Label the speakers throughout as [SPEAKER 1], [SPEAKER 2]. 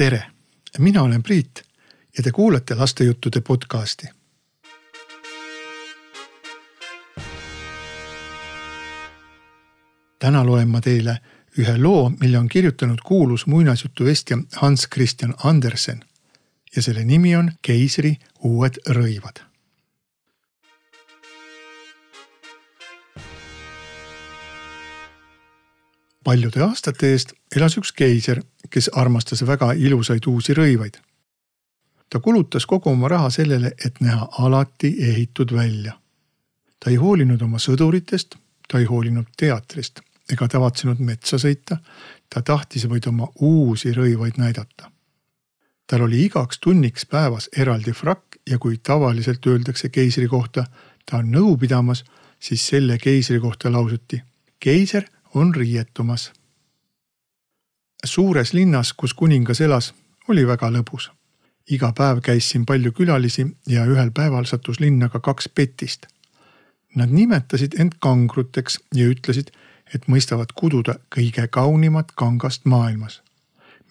[SPEAKER 1] tere, mina olen Priit ja te kuulate lastejuttude podcasti. täna loen ma teile ühe loo, mille on kirjutanud kuulus muinasjutuvestja Hans Christian Andersen ja selle nimi on Keisri uued rõivad paljude aastate eest elas üks keiser, kes armastas väga ilusaid uusi rõivaid. ta kulutas kogu oma raha sellele, et näha alati ehitud välja. ta ei hoolinud oma sõduritest, ta ei hoolinud teatrist ega tavatsenud metsa sõita. ta tahtis vaid oma uusi rõivaid näidata. tal oli igaks tunniks päevas eraldi frakk ja kui tavaliselt öeldakse keisri kohta, ta on nõu pidamas, siis selle keisri kohta lausuti. keiser on riietumas. Suures linnas, kus kuningas elas, oli väga lõbus. iga päev käis siin palju külalisi ja ühel päeval sattus linna ka kaks petist. Nad nimetasid end kangruteks ja ütlesid, et mõistavad kududa kõige kaunimat kangast maailmas.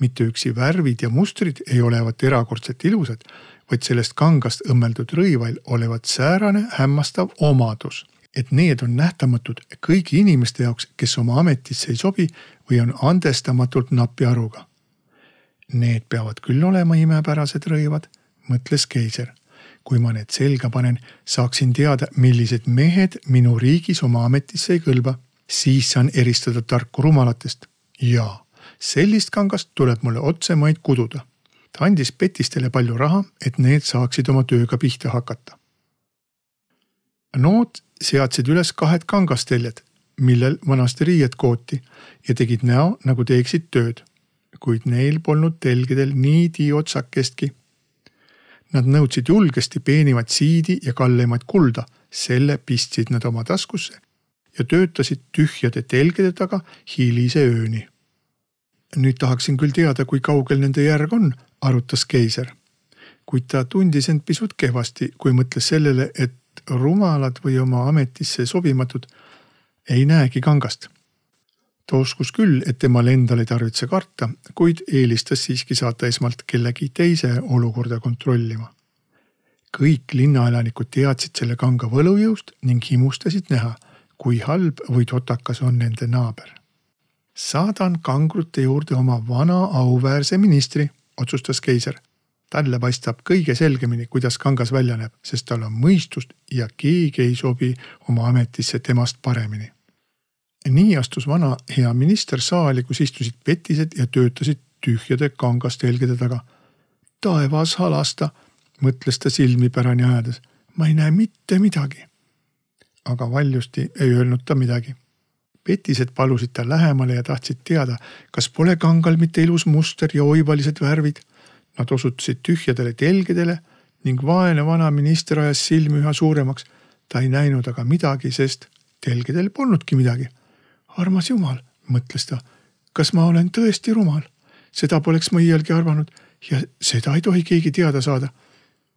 [SPEAKER 1] mitte üksi värvid ja mustrid ei olevat erakordselt ilusad, vaid sellest kangast õmmeldud rõivail olevat säärane hämmastav omadus et need on nähtamatud kõigi inimeste jaoks, kes oma ametisse ei sobi või on andestamatult napi aruga. Need peavad küll olema imepärased rõivad, mõtles keiser. kui ma need selga panen, saaksin teada, millised mehed minu riigis oma ametisse ei kõlba. siis saan eristada tarku rumalatest. jaa, sellist kangast tuleb mulle otsemaid kududa. ta andis petistele palju raha, et need saaksid oma tööga pihta hakata. Nood seadsid üles kahed kangasteljed, millel vanasti riied kooti ja tegid näo, nagu teeksid tööd. kuid neil polnud telgedel niidi otsakestki. Nad nõudsid julgesti peenimat siidi ja kalleimat kulda, selle pistsid nad oma taskusse ja töötasid tühjade telgede taga hilise ööni. nüüd tahaksin küll teada, kui kaugel nende järg on, arutas keiser. kuid ta tundis end pisut kehvasti, kui mõtles sellele, et rumalad või oma ametisse sobimatud ei näegi kangast. ta uskus küll, et temal endal ei tarvitse karta, kuid eelistas siiski saata esmalt kellegi teise olukorda kontrollima. kõik linnaelanikud teadsid selle kanga võlujõust ning himustasid näha, kui halb või totakas on nende naaber. saadan kangrute juurde oma vana auväärse ministri, otsustas keiser talle paistab kõige selgemini, kuidas kangas välja näeb, sest tal on mõistust ja keegi ei sobi oma ametisse temast paremini. nii astus vana hea minister saali, kus istusid petised ja töötasid tühjade kangastelgede taga. taevas halasta, mõtles ta silmi pärani ajades. ma ei näe mitte midagi. aga valjusti ei öelnud ta midagi petised palusid ta lähemale ja tahtsid teada, kas pole kangal mitte ilus muster ja oivalised värvid Nad osutasid tühjadele telgedele ning vaene vana minister ajas silmi üha suuremaks. ta ei näinud aga midagi, sest telgedel polnudki midagi. armas jumal, mõtles ta, kas ma olen tõesti rumal? seda poleks ma iialgi arvanud ja seda ei tohi keegi teada saada.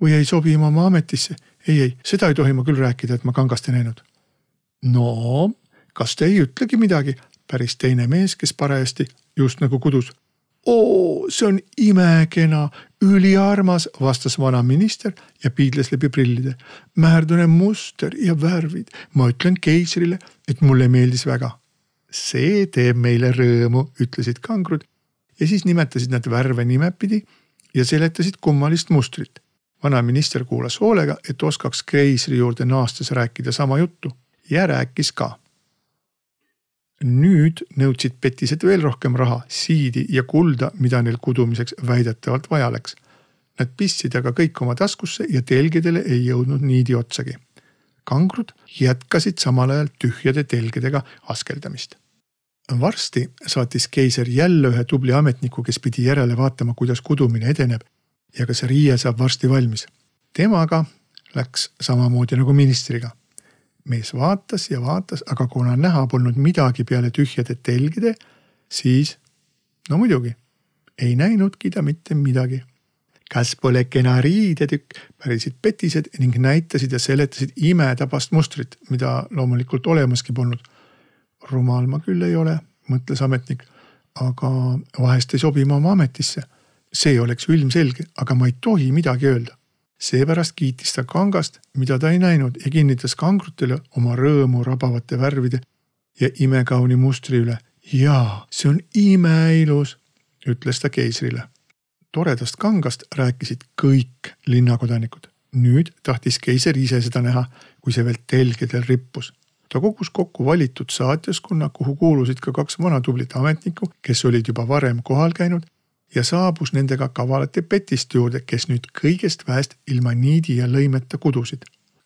[SPEAKER 1] või ei sobi ma oma ametisse. ei, ei, seda ei tohi ma küll rääkida, et ma kangast ei näinud. no, kas te ei ütlegi midagi, päris teine mees, kes parajasti just nagu kudus oo, see on imekena, üliarmas, vastas vana minister ja piidles läbi prillide. märdune muster ja värvid, ma ütlen keisrile, et mulle meeldis väga. see teeb meile rõõmu, ütlesid kangrud ja siis nimetasid nad värve nimepidi ja seletasid kummalist mustrit. vana minister kuulas hoolega, et oskaks keisri juurde naastes rääkida sama juttu ja rääkis ka nüüd nõudsid petised veel rohkem raha, siidi ja kulda, mida neil kudumiseks väidetavalt vaja läks. Nad pistsid aga kõik oma taskusse ja telgedele ei jõudnud niidi otsagi. kangrud jätkasid samal ajal tühjade telgedega askeldamist. varsti saatis keiser jälle ühe tubli ametniku, kes pidi järele vaatama, kuidas kudumine edeneb ja kas riie saab varsti valmis. temaga läks samamoodi nagu ministriga mees vaatas ja vaatas, aga kuna näha polnud midagi peale tühjade telgide, siis no muidugi ei näinudki ta mitte midagi. kas pole kena riidetükk, pärisid petised ning näitasid ja seletasid imetabast mustrit, mida loomulikult olemaski polnud. rumal ma küll ei ole, mõtles ametnik, aga vahest ei sobi ma oma ametisse. see oleks ju ilmselge, aga ma ei tohi midagi öelda. Seepärast kiitis ta kangast, mida ta ei näinud ja kinnitas kangrutele oma rõõmu rabavate värvide ja imekauni mustri üle. jaa, see on imeilus, ütles ta keisrile. toredast kangast rääkisid kõik linnakodanikud. nüüd tahtis keiser ise seda näha, kui see veel telgedel rippus ta kogus kokku valitud saatjaskonna, kuhu kuulusid ka kaks vana tublit ametnikku, kes olid juba varem kohal käinud ja saabus nendega kavalate petiste juurde, kes nüüd kõigest väest ilma niidi ja lõimeta kudusid.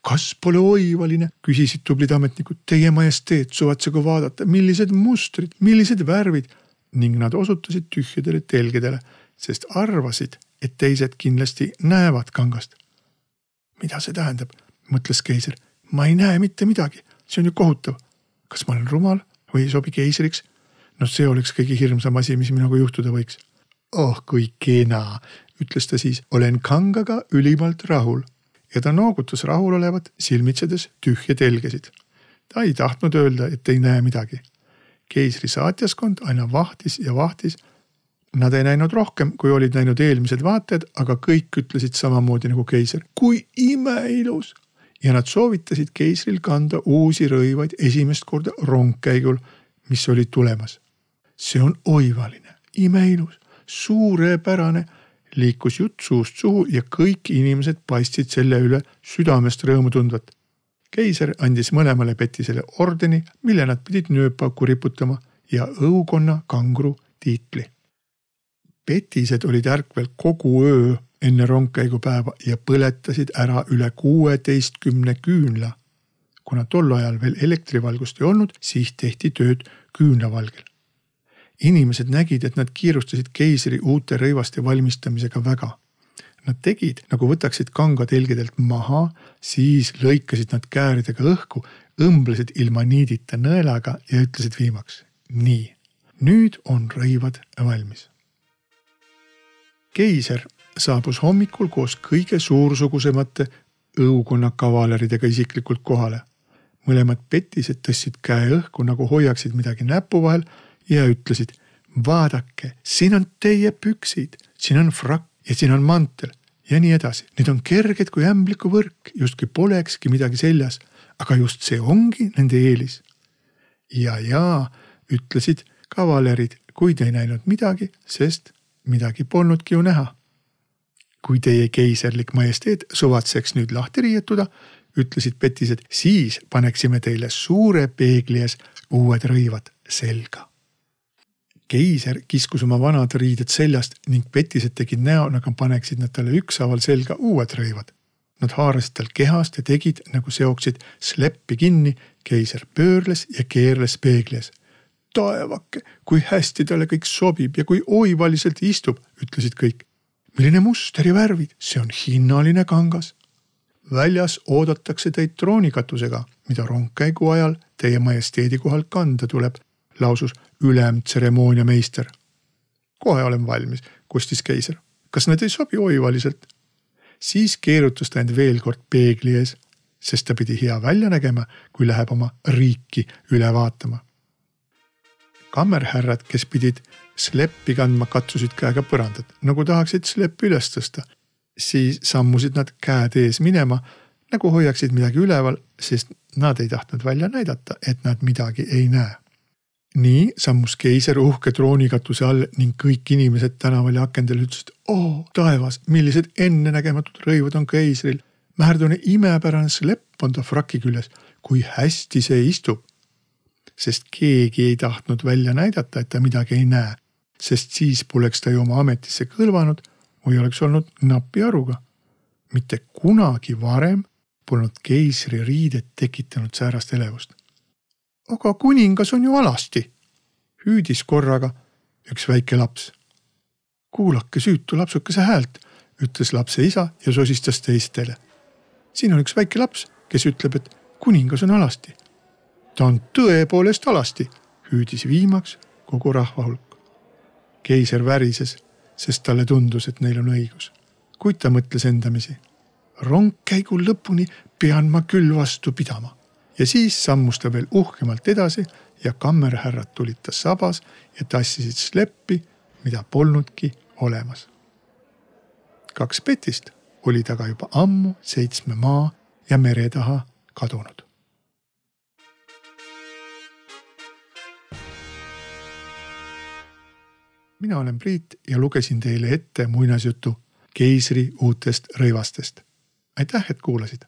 [SPEAKER 1] kas pole oivaline, küsisid tublid ametnikud, teie majesteet, suvatsegu vaadata, millised mustrid, millised värvid ning nad osutasid tühjadele telgedele, sest arvasid, et teised kindlasti näevad kangast. mida see tähendab, mõtles keiser, ma ei näe mitte midagi see on ju kohutav. kas ma olen rumal või ei sobi keisriks? noh, see oleks kõige hirmsam asi, mis minuga juhtuda võiks. Oh kui kena, ütles ta siis, olen kangaga ülimalt rahul ja ta noogutas rahulolevat, silmitsedes tühje telgesid. ta ei tahtnud öelda, et ei näe midagi. keisri saatjaskond aina vahtis ja vahtis. Nad ei näinud rohkem, kui olid näinud eelmised vaatajad, aga kõik ütlesid samamoodi nagu keiser. kui imeilus ja nad soovitasid keisril kanda uusi rõivaid esimest korda rongkäigul, mis oli tulemas. see on oivaline, imeilus, suurepärane, liikus jutt suust suhu ja kõik inimesed paistsid selle üle südamest rõõmu tundvat. keiser andis mõlemale petisele ordeni, mille nad pidid nööpauku riputama ja õukonna kangru tiitli. petised olid ärkvel kogu öö enne rongkäigupäeva ja põletasid ära üle kuueteistkümne küünla. kuna tol ajal veel elektrivalgust ei olnud, siis tehti tööd küünlavalgel. Inimesed nägid, et nad kiirustasid keisri uute rõivaste valmistamisega väga. Nad tegid, nagu võtaksid kanga telgedelt maha, siis lõikasid nad kääridega õhku, õmblesid ilma niidita nõelaga ja ütlesid viimaks nii, nüüd on rõivad valmis. keiser saabus hommikul koos kõige suursugusemate õukonna kavaleridega isiklikult kohale. mõlemad petised tõstsid käe õhku nagu hoiaksid midagi näpu vahel ja ütlesid. vaadake, siin on teie püksid, siin on frakk ja siin on mantel ja nii edasi. Need on kerged kui ämblikuvõrk, justkui polekski midagi seljas, aga just see ongi nende eelis. ja, ja ütlesid kavalerid, kuid ei näinud midagi, sest midagi polnudki ju näha kui teie keiserlik majesteet suvatseks nüüd lahti riietuda, ütlesid petised, siis paneksime teile suure peegli ees uued rõivad selga. Keiser kiskus oma vanad riided seljast ning petised tegid näo, nagu paneksid nad talle ükshaaval selga uued rõivad. Nad haarasid tal kehast ja tegid, nagu seoksid sleppi kinni. keiser pöörles ja keerles peegli ees. taevake, kui hästi talle kõik sobib ja kui oivaliselt istub, ütlesid kõik milline muster ja värvid, see on hinnaline kangas. väljas oodatakse teid troonikatusega, mida rongkäigu ajal teie majesteedi kohal kanda tuleb, lausus ülemtseremooniameister. kohe olen valmis, kostis keiser. kas need ei sobi oivaliselt? siis keerutas ta end veel kord peegli ees, sest ta pidi hea välja nägema, kui läheb oma riiki üle vaatama. kammerhärrad, kes pidid sleppi kandma, katsusid käega põrandat, nagu tahaksid sleppi üles tõsta. siis sammusid nad käed ees minema, nagu hoiaksid midagi üleval, sest nad ei tahtnud välja näidata, et nad midagi ei näe. Nii sammus keiser uhke troonikatuse all ning kõik inimesed tänaval ja akendel ütlesid, oo taevas, millised ennenägematud rõivad on keisril. Märdune imepärane slepp on ta fraki küljes, kui hästi see istub sest keegi ei tahtnud välja näidata, et ta midagi ei näe sest siis poleks ta ju oma ametisse kõlvanud või oleks olnud napi aruga. mitte kunagi varem polnud keisri riided tekitanud säärast elevust. Aga kuningas on ju alasti, hüüdis korraga üks väike laps. kuulake süütu lapsukese häält, ütles lapse isa ja sosistas teistele. siin on üks väike laps, kes ütleb, et kuningas on alasti. ta on tõepoolest alasti, hüüdis viimaks kogu rahva hulk keiser värises, sest talle tundus, et neil on õigus. kuid ta mõtles endamisi. rongkäigu lõpuni pean ma küll vastu pidama. Ja siis sammus ta veel uhkemalt edasi ja kammerhärrad tulid ta sabas ja tassisid sleppi, mida polnudki olemas kaks petist olid aga juba ammu seitsme maa ja mere taha kadunud. mina olen Priit ja lugesin teile ette muinasjutu Keisri uutest rõivastest. aitäh, et kuulasid